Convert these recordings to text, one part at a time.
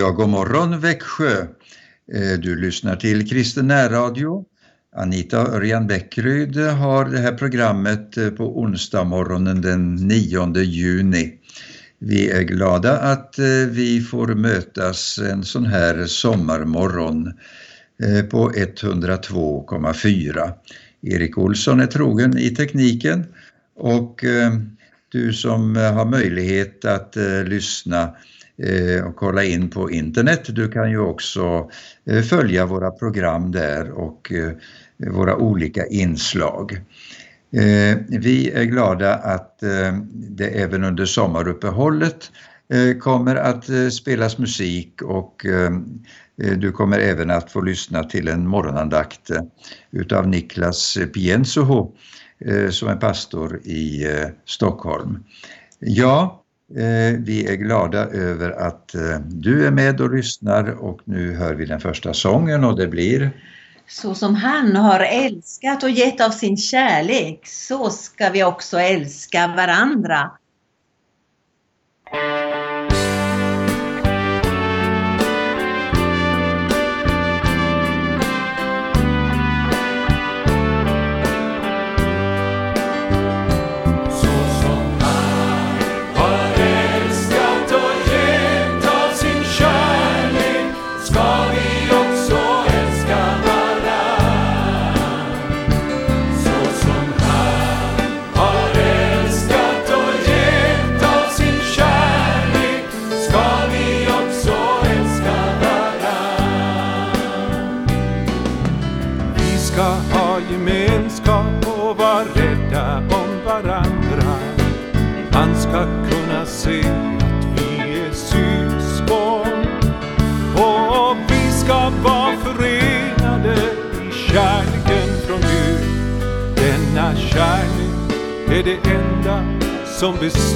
Ja, god morgon Växjö. Eh, du lyssnar till Kristen närradio. Anita Örjan Bäckryd har det här programmet eh, på onsdag morgonen den 9 juni. Vi är glada att eh, vi får mötas en sån här sommarmorgon på 102,4. Erik Olsson är trogen i tekniken och du som har möjlighet att lyssna Eh, och kolla in på internet. Du kan ju också eh, följa våra program där och eh, våra olika inslag. Vi är glada att det även under sommaruppehållet kommer att spelas musik och du kommer även att få lyssna till en morgonandakt utav Niklas Piensoho som är pastor i Stockholm. Ja, Eh, vi är glada över att eh, du är med och lyssnar och nu hör vi den första sången och det blir Så som han har älskat och gett av sin kärlek så ska vi också älska varandra. Som består.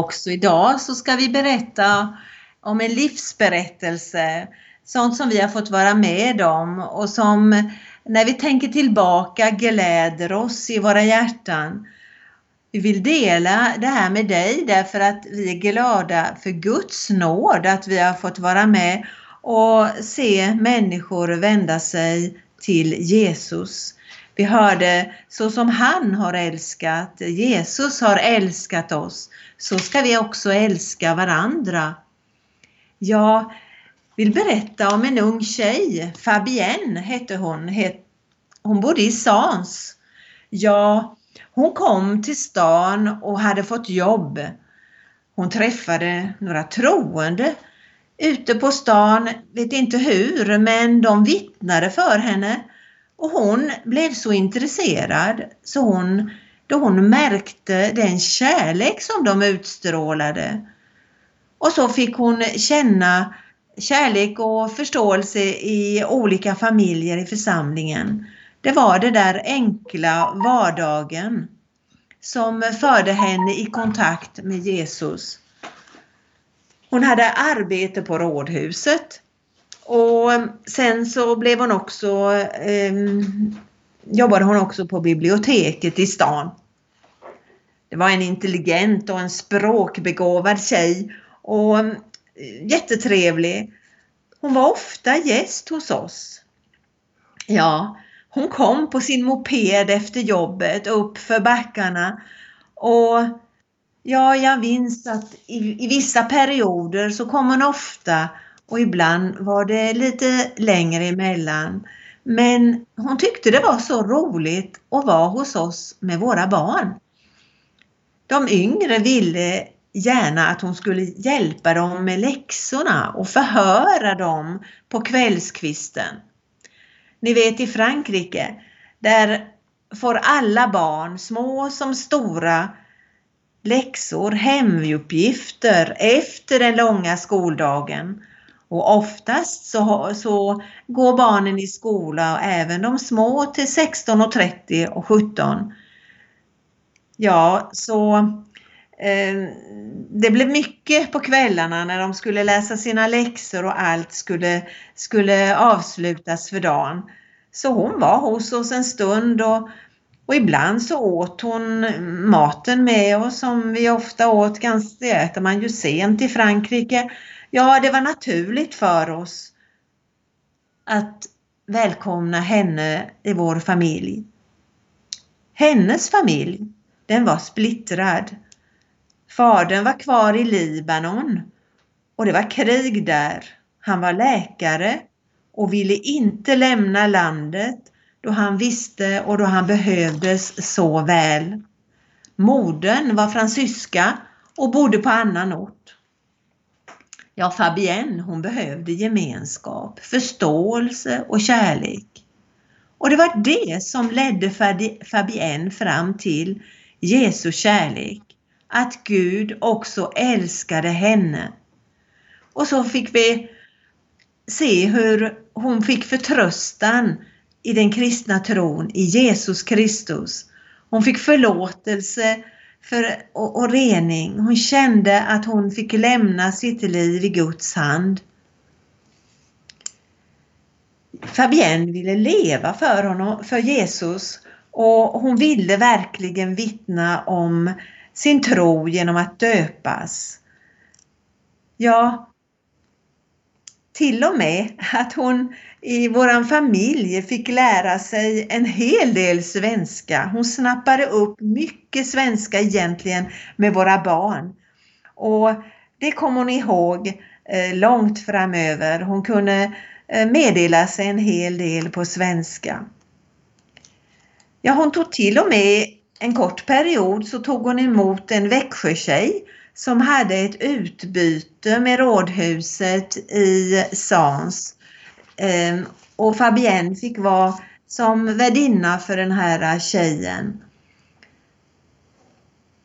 Också idag så ska vi berätta om en livsberättelse. Sånt som vi har fått vara med om och som när vi tänker tillbaka gläder oss i våra hjärtan. Vi vill dela det här med dig därför att vi är glada för Guds nåd att vi har fått vara med och se människor vända sig till Jesus. Vi hörde så som han har älskat, Jesus har älskat oss, så ska vi också älska varandra. Jag vill berätta om en ung tjej, Fabienne hette hon. Hon bodde i Sans. Ja, hon kom till stan och hade fått jobb. Hon träffade några troende ute på stan, vet inte hur, men de vittnade för henne och hon blev så intresserad så hon då hon märkte den kärlek som de utstrålade. Och så fick hon känna kärlek och förståelse i olika familjer i församlingen. Det var det där enkla vardagen som förde henne i kontakt med Jesus. Hon hade arbete på rådhuset och sen så blev hon också, eh, jobbade hon också på biblioteket i stan. Det var en intelligent och en språkbegåvad tjej och eh, jättetrevlig. Hon var ofta gäst hos oss. Ja, hon kom på sin moped efter jobbet upp för backarna och ja, jag minns att i, i vissa perioder så kom hon ofta och ibland var det lite längre emellan. Men hon tyckte det var så roligt att vara hos oss med våra barn. De yngre ville gärna att hon skulle hjälpa dem med läxorna och förhöra dem på kvällskvisten. Ni vet i Frankrike, där får alla barn, små som stora, läxor, hemuppgifter efter den långa skoldagen. Och oftast så, så går barnen i skola, och även de små, till 16.30 och 17. Ja, så eh, det blev mycket på kvällarna när de skulle läsa sina läxor och allt skulle, skulle avslutas för dagen. Så hon var hos oss en stund och, och ibland så åt hon maten med oss som vi ofta åt, ganska, det äter man ju sent i Frankrike. Ja, det var naturligt för oss att välkomna henne i vår familj. Hennes familj, den var splittrad. Fadern var kvar i Libanon och det var krig där. Han var läkare och ville inte lämna landet då han visste och då han behövdes så väl. Modern var fransyska och bodde på annan ort. Ja, Fabienne, hon behövde gemenskap, förståelse och kärlek. Och det var det som ledde Fabienne fram till Jesu kärlek. Att Gud också älskade henne. Och så fick vi se hur hon fick förtröstan i den kristna tron, i Jesus Kristus. Hon fick förlåtelse för, och, och rening. Hon kände att hon fick lämna sitt liv i Guds hand. Fabienne ville leva för honom, för Jesus och hon ville verkligen vittna om sin tro genom att döpas. Ja, till och med att hon i våran familj fick lära sig en hel del svenska. Hon snappade upp mycket svenska egentligen med våra barn. Och det kom hon ihåg eh, långt framöver. Hon kunde eh, meddela sig en hel del på svenska. Ja, hon tog till och med en kort period så tog hon emot en Växjötjej som hade ett utbyte med rådhuset i Sans. Ehm, och Fabienne fick vara som värdinna för den här tjejen.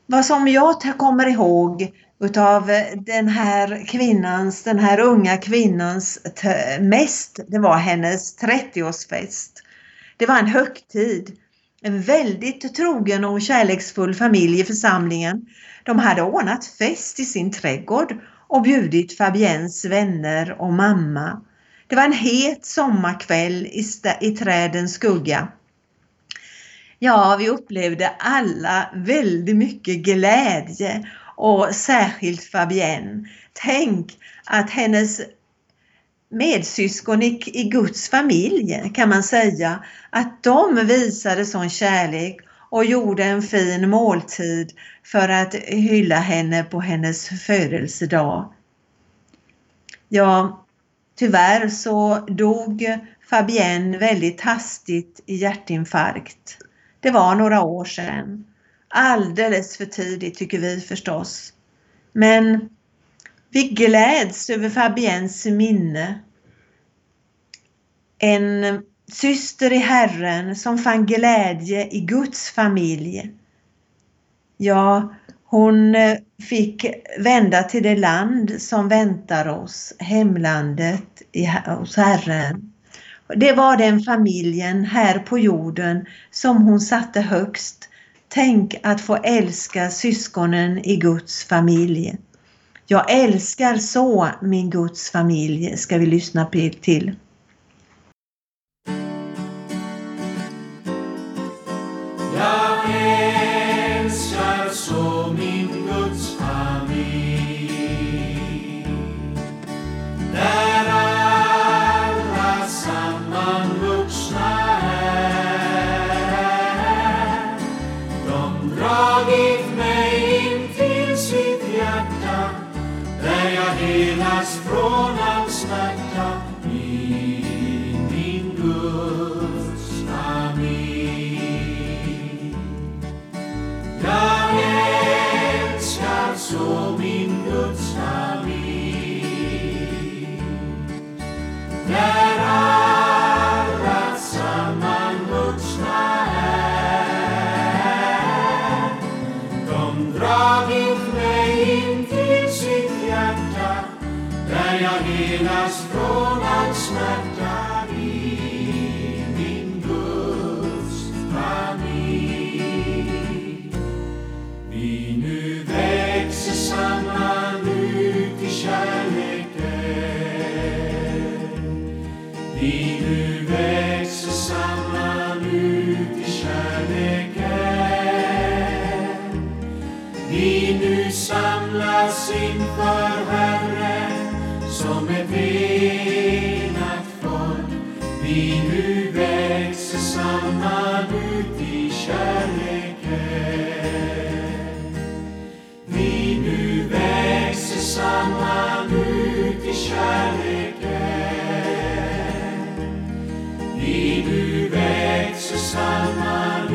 Vad som jag kommer ihåg utav den här kvinnans, den här unga kvinnans mest, det var hennes 30-årsfest. Det var en högtid. En väldigt trogen och kärleksfull familj i församlingen de hade ordnat fest i sin trädgård och bjudit Fabiens vänner och mamma. Det var en het sommarkväll i, i trädens skugga. Ja, vi upplevde alla väldigt mycket glädje och särskilt Fabienne. Tänk att hennes medsyskon i, i Guds familj kan man säga, att de visade sån kärlek och gjorde en fin måltid för att hylla henne på hennes födelsedag. Ja, tyvärr så dog Fabienne väldigt hastigt i hjärtinfarkt. Det var några år sedan. Alldeles för tidigt tycker vi förstås. Men vi gläds över Fabiennes minne. En syster i Herren som fann glädje i Guds familj. Ja, hon eh, fick vända till det land som väntar oss, hemlandet hos Herren. Det var den familjen här på jorden som hon satte högst. Tänk att få älska syskonen i Guds familj. Jag älskar så min Guds familj, ska vi lyssna till. good. för Herren som ett enat folk. Vi nu växer samman ut i kärleken. Vi nu växer samman ut i kärleken. Vi nu växer samman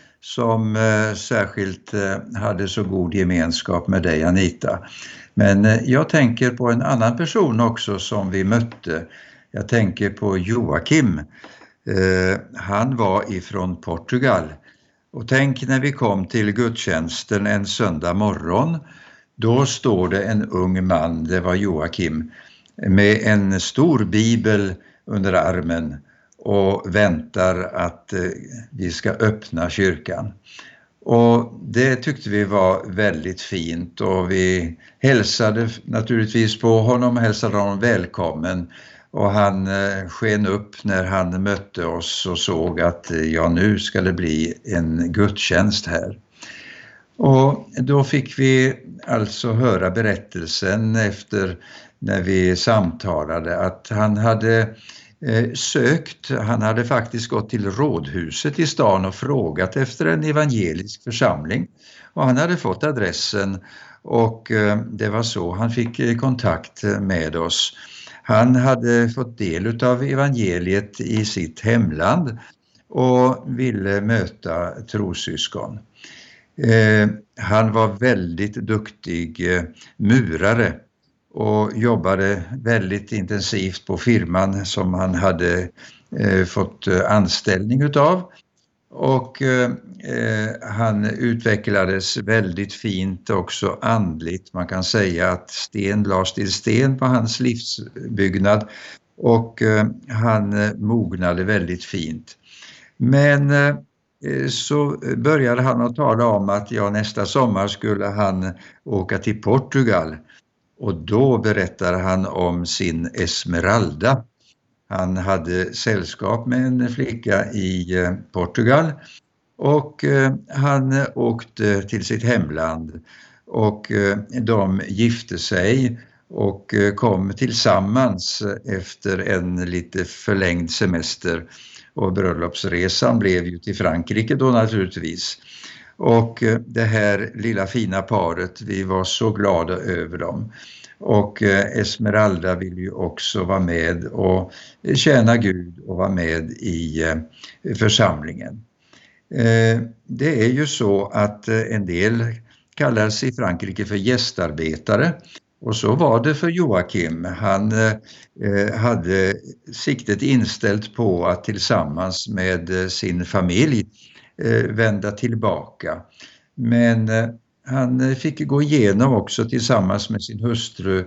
som eh, särskilt eh, hade så god gemenskap med dig Anita. Men eh, jag tänker på en annan person också som vi mötte. Jag tänker på Joakim. Eh, han var ifrån Portugal. Och tänk när vi kom till gudstjänsten en söndag morgon. Då står det en ung man, det var Joakim, med en stor bibel under armen och väntar att eh, vi ska öppna kyrkan. Och det tyckte vi var väldigt fint och vi hälsade naturligtvis på honom, hälsade honom välkommen och han eh, sken upp när han mötte oss och såg att eh, ja, nu ska det bli en gudstjänst här. Och då fick vi alltså höra berättelsen efter när vi samtalade att han hade Eh, Eh, sökt. Han hade faktiskt gått till rådhuset i stan och frågat efter en evangelisk församling. Och han hade fått adressen och eh, det var så han fick eh, kontakt med oss. Han hade fått del av evangeliet i sitt hemland och ville möta trossyskon. Han var väldigt duktig murare och jobbade väldigt intensivt på firman som han hade eh, fått eh, anställning utav. Och eh, eh, han utvecklades väldigt fint också andligt. Man kan säga att sten lades till sten på hans livsbyggnad och eh, han eh, mognade väldigt fint. Men eh, så började han att tala om att ja, nästa sommar skulle han åka till Portugal och då berättar han om sin Esmeralda. Han hade sällskap med en flicka i eh, Portugal och eh, han åkte till sitt hemland och eh, de gifte sig och kom tillsammans efter en lite förlängd semester och bröllopsresan blev ju till Frankrike då naturligtvis. Och eh, det här lilla fina paret, vi var så glada över dem. Och eh, Esmeralda vill ju också vara med och eh, tjäna Gud och vara med i församlingen. Det är ju så att en del kallas i Frankrike för gästarbetare och så var det för Joakim. Han hade siktet inställt på att tillsammans med sin familj Eh, vända tillbaka. Men eh, han eh, fick gå igenom också tillsammans med sin hustru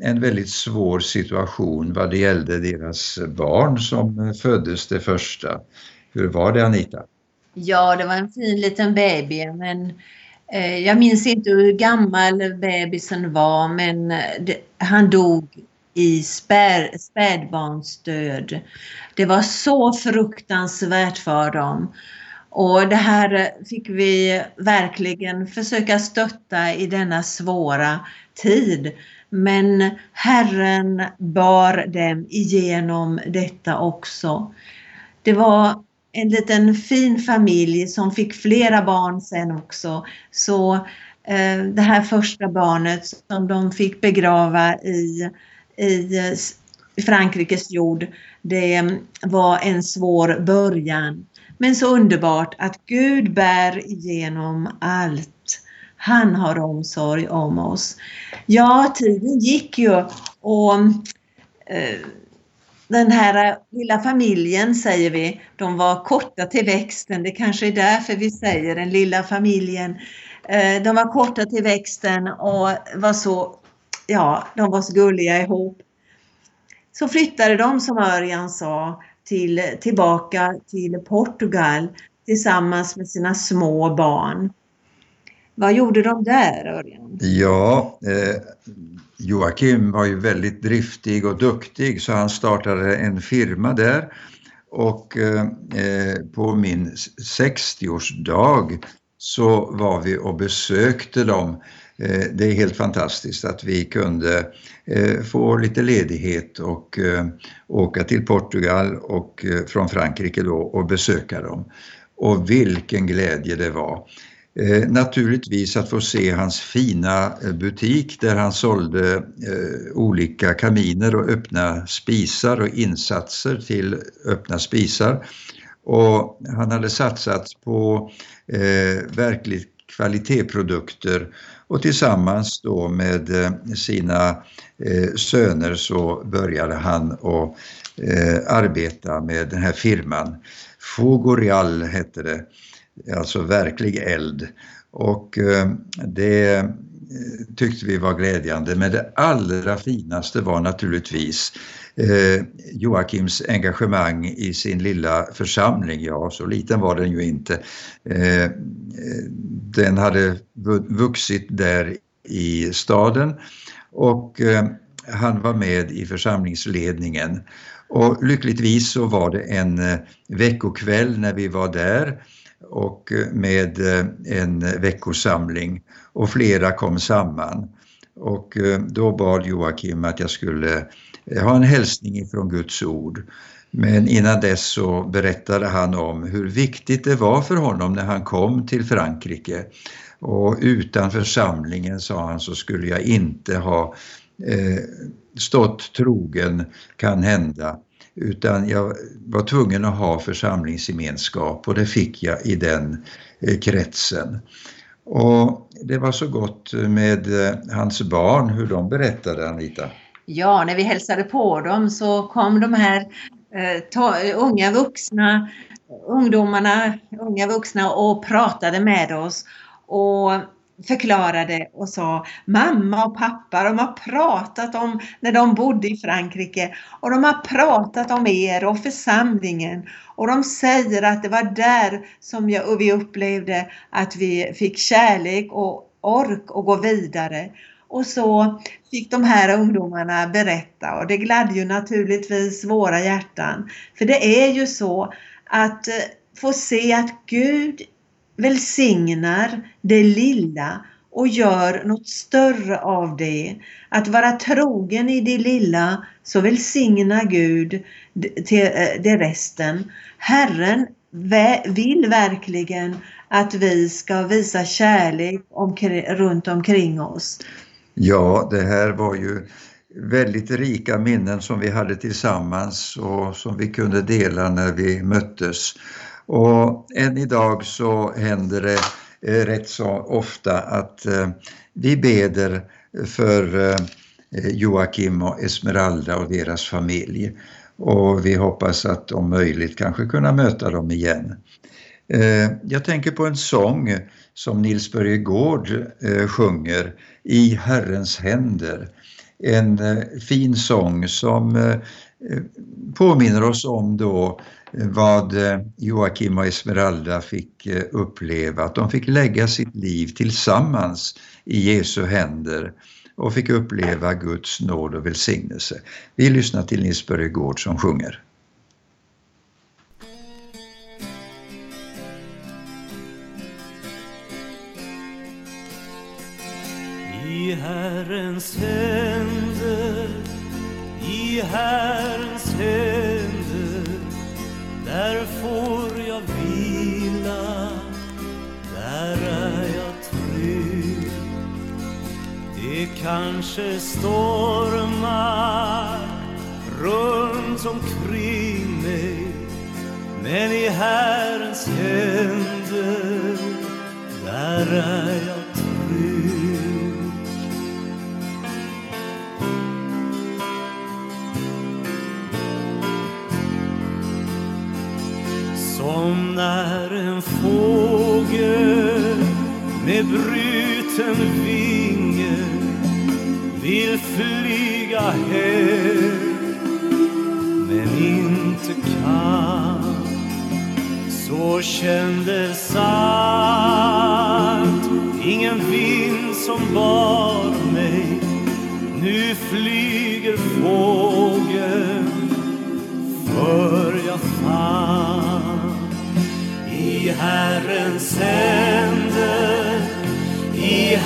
en väldigt svår situation vad det gällde deras barn som föddes det första. Hur var det Anita? Ja, det var en fin liten baby men jag minns inte hur gammal bebisen var men han dog i spär, spädbarnsdöd. Det var så fruktansvärt för dem. Och det här fick vi verkligen försöka stötta i denna svåra tid. Men Herren bar dem igenom detta också. Det var en liten fin familj som fick flera barn sen också. Så eh, det här första barnet som de fick begrava i, i, Frankrikes jord, det var en svår början. Men så underbart att Gud bär igenom allt. Han har omsorg om oss. Ja, tiden gick ju och eh, den här lilla familjen säger vi, de var korta till växten. Det kanske är därför vi säger den lilla familjen. Eh, de var korta till växten och var så, ja, de var så gulliga ihop. Så flyttade de, som Örjan sa, till, tillbaka till Portugal tillsammans med sina små barn. Vad gjorde de där, Örjan? Ja, eh, Joakim var ju väldigt driftig och duktig så han startade en firma där och eh, eh på min 60-årsdag så var vi och besökte dem. Eh, det är helt fantastiskt att vi kunde eh, få lite ledighet och eh, åka till Portugal och från Frankrike då och besöka dem. Och vilken glädje det var. Eh, naturligtvis att få se hans fina butik där han sålde eh, olika kaminer och öppna spisar och insatser till öppna spisar. Och han hade satsat på eh, verkligt kvalitetsprodukter och tillsammans då med eh, sina eh, söner så började han att eh, arbeta med den här firman. Fogorial hette det alltså verklig eld. Och det tyckte vi var glädjande. Men det allra finaste var naturligtvis Joakims engagemang i sin lilla församling. Ja, så liten var den ju inte. Den hade vuxit där i staden och eh, han var med i församlingsledningen. Och lyckligtvis så var det en eh, veckokväll när vi var där och eh, med en veckosamling och flera kom samman. Och då bad Joakim att jag skulle ha en hälsning ifrån Guds ord. Men innan dess så berättade han om hur viktigt det var för honom när han kom till Frankrike. Och utan församlingen, sa han, så skulle jag inte ha eh, stått trogen, kan hända, utan jag var tvungen att ha församlingsgemenskap och det fick jag i den eh, kretsen. Och det var så gott med eh, hans barn, hur de berättade Anita. Ja, när vi hälsade på dem så kom de här Eh, ta, unga vuxna, ungdomarna, unga vuxna och pratade med oss. Och förklarade och sa mamma och pappa, de har pratat om när de bodde i Frankrike och de har pratat om er och församlingen och de säger att det var där som jag, och vi upplevde att vi fick kärlek och ork att gå vidare. Och så fick de här ungdomarna berätta och det gladde ju naturligtvis våra hjärtan. För det är ju så att eh, få se att Gud välsignar det lilla och gör något större av det. Att vara trogen i det lilla så välsignar Gud till eh, det resten. Herren vill verkligen att vi ska visa kärlek omkring, runt omkring oss. Ja, det här var ju väldigt rika minnen som vi hade tillsammans och som vi kunde dela när vi möttes. Och än idag så händer det eh, rätt så ofta att eh, vi beder för eh, Joakim och Esmeralda och deras familj. Och vi hoppas att om möjligt kanske kunna möta dem igen. Eh, jag tänker på en sång som Nils Börje Gård eh, sjunger, I Herrens händer. En eh, fin sång som påminner oss om då vad Joakim och Esmeralda fick uppleva, att de fick lägga sitt liv tillsammans i Jesu händer och fick uppleva Guds nåd och välsignelse. Vi lyssnar till Nils Börje Gård som sjunger. I Herrens händer, i Herrens händer där får jag vila, där är jag trygg. Det kanske stormar runt omkring mig, men i Herrens händer, där är jag med bruten vinge vill flyga hem men inte kan. Så kändes allt ingen vind som bar mig. Nu flyger fågeln för jag fann i Herrens händer,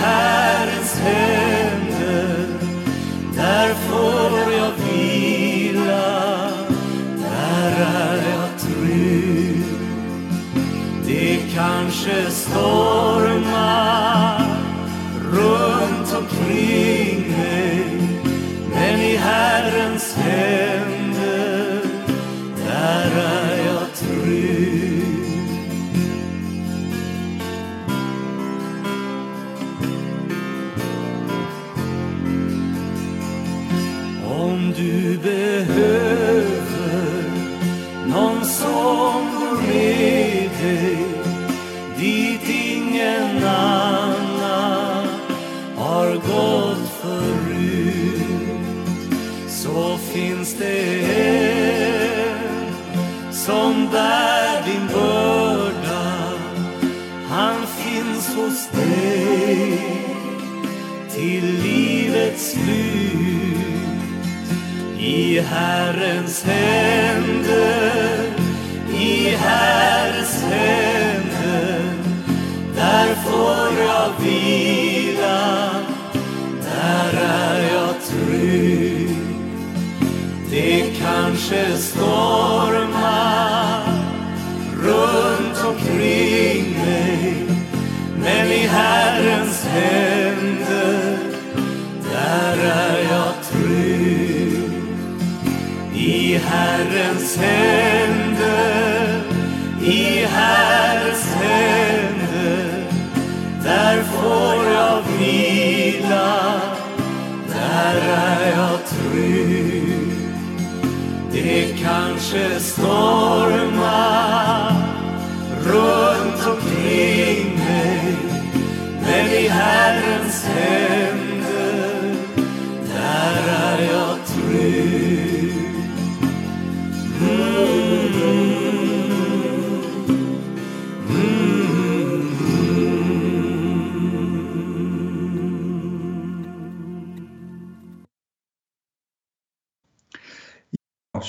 Herrens händer, där får jag vila, där är jag trygg. Det kanske stormar Herrens händer, i Herrens händer. Där får jag vila, där är jag trygg. Det kanske står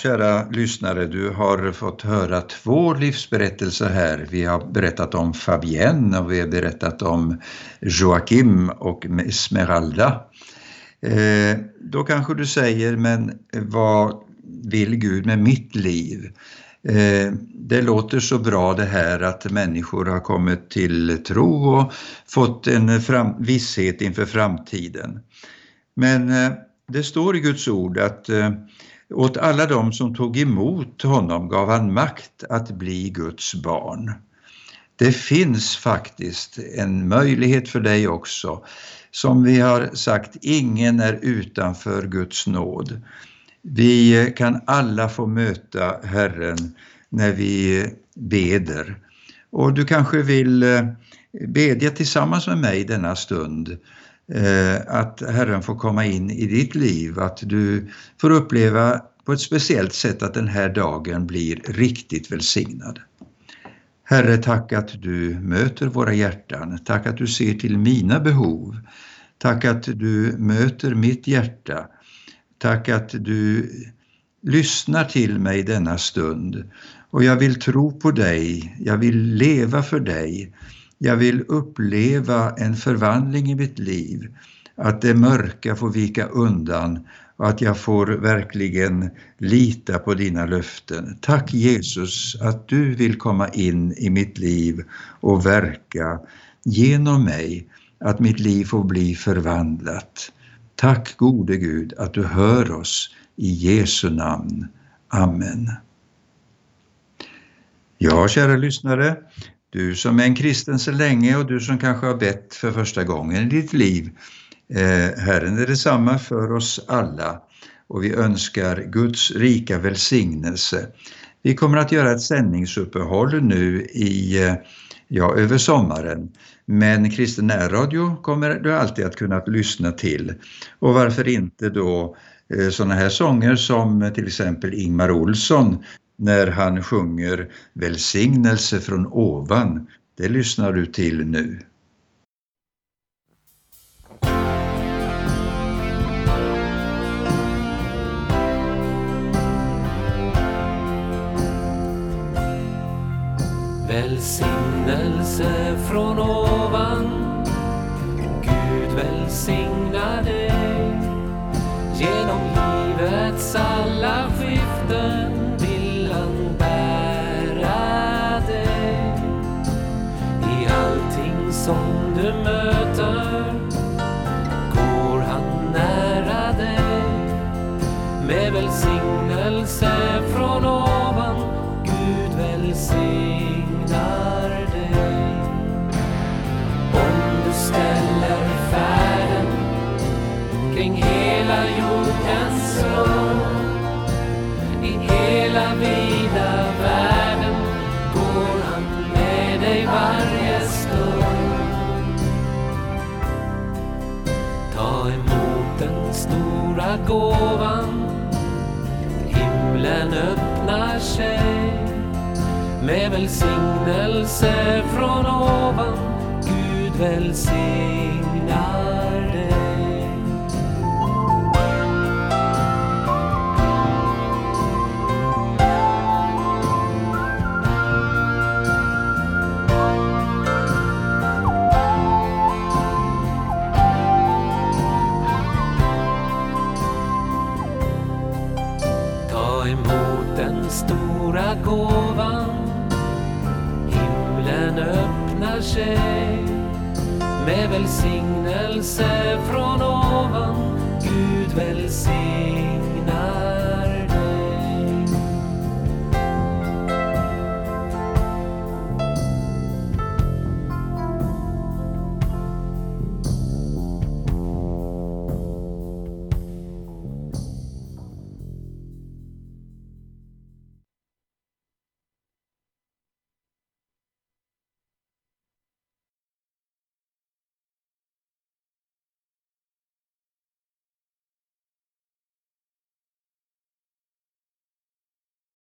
kära lyssnare, du har fått höra två livsberättelser här. Vi har berättat om Fabienne och vi har berättat om Joakim och Esmeralda. Eh, då kanske du säger, men vad vill Gud med mitt liv? Eh, det låter så bra det här att människor har kommit till tro och fått en fram, visshet inför framtiden. Men eh, det står i Guds ord att eh, åt alla dem som tog emot honom gav han makt att bli Guds barn. Det finns faktiskt en möjlighet för dig också. Som vi har sagt, ingen är utanför Guds nåd. Vi kan alla få möta Herren när vi beder. Och du kanske vill eh, bedja tillsammans med mig denna stund eh, Eh, att Herren får komma in i ditt liv, att du får uppleva på ett speciellt sätt att den här dagen blir riktigt välsignad. Herre, tack att du möter våra hjärtan. Tack att du ser till mina behov. Tack att du möter mitt hjärta. Tack att du lyssnar till mig denna stund. Och jag vill tro på dig, jag vill leva för dig. Jag vill uppleva en förvandling i mitt liv. Att det mörka får vika undan och att jag får verkligen lita på dina löften. Tack Jesus att du vill komma in i mitt liv och verka genom mig, att mitt liv får bli förvandlat. Tack gode Gud att du hör oss i Jesu namn. Amen. Ja, kära lyssnare, du som är en kristen så länge och du som kanske har bett för första gången i ditt liv. Eh, Herren är detsamma för oss alla och vi önskar Guds rika välsignelse. Vi kommer att göra ett sändningsuppehåll nu i, eh, ja, över sommaren. Men kristen närradio kommer du alltid att kunna lyssna till. Och varför inte då eh, sådana här sånger som till exempel Ingmar Olsson när han sjunger Välsignelse från ovan. Det lyssnar du till nu. Välsignelse från ovan Gud välsignelse med välsignelse från ovan. Gud välsignar dig. Om du ställer färden kring hela jordens rund i hela vida världen går han med dig varje stund. Ta emot den stora gåvan. Välsignelse från ovan. Gud välsign med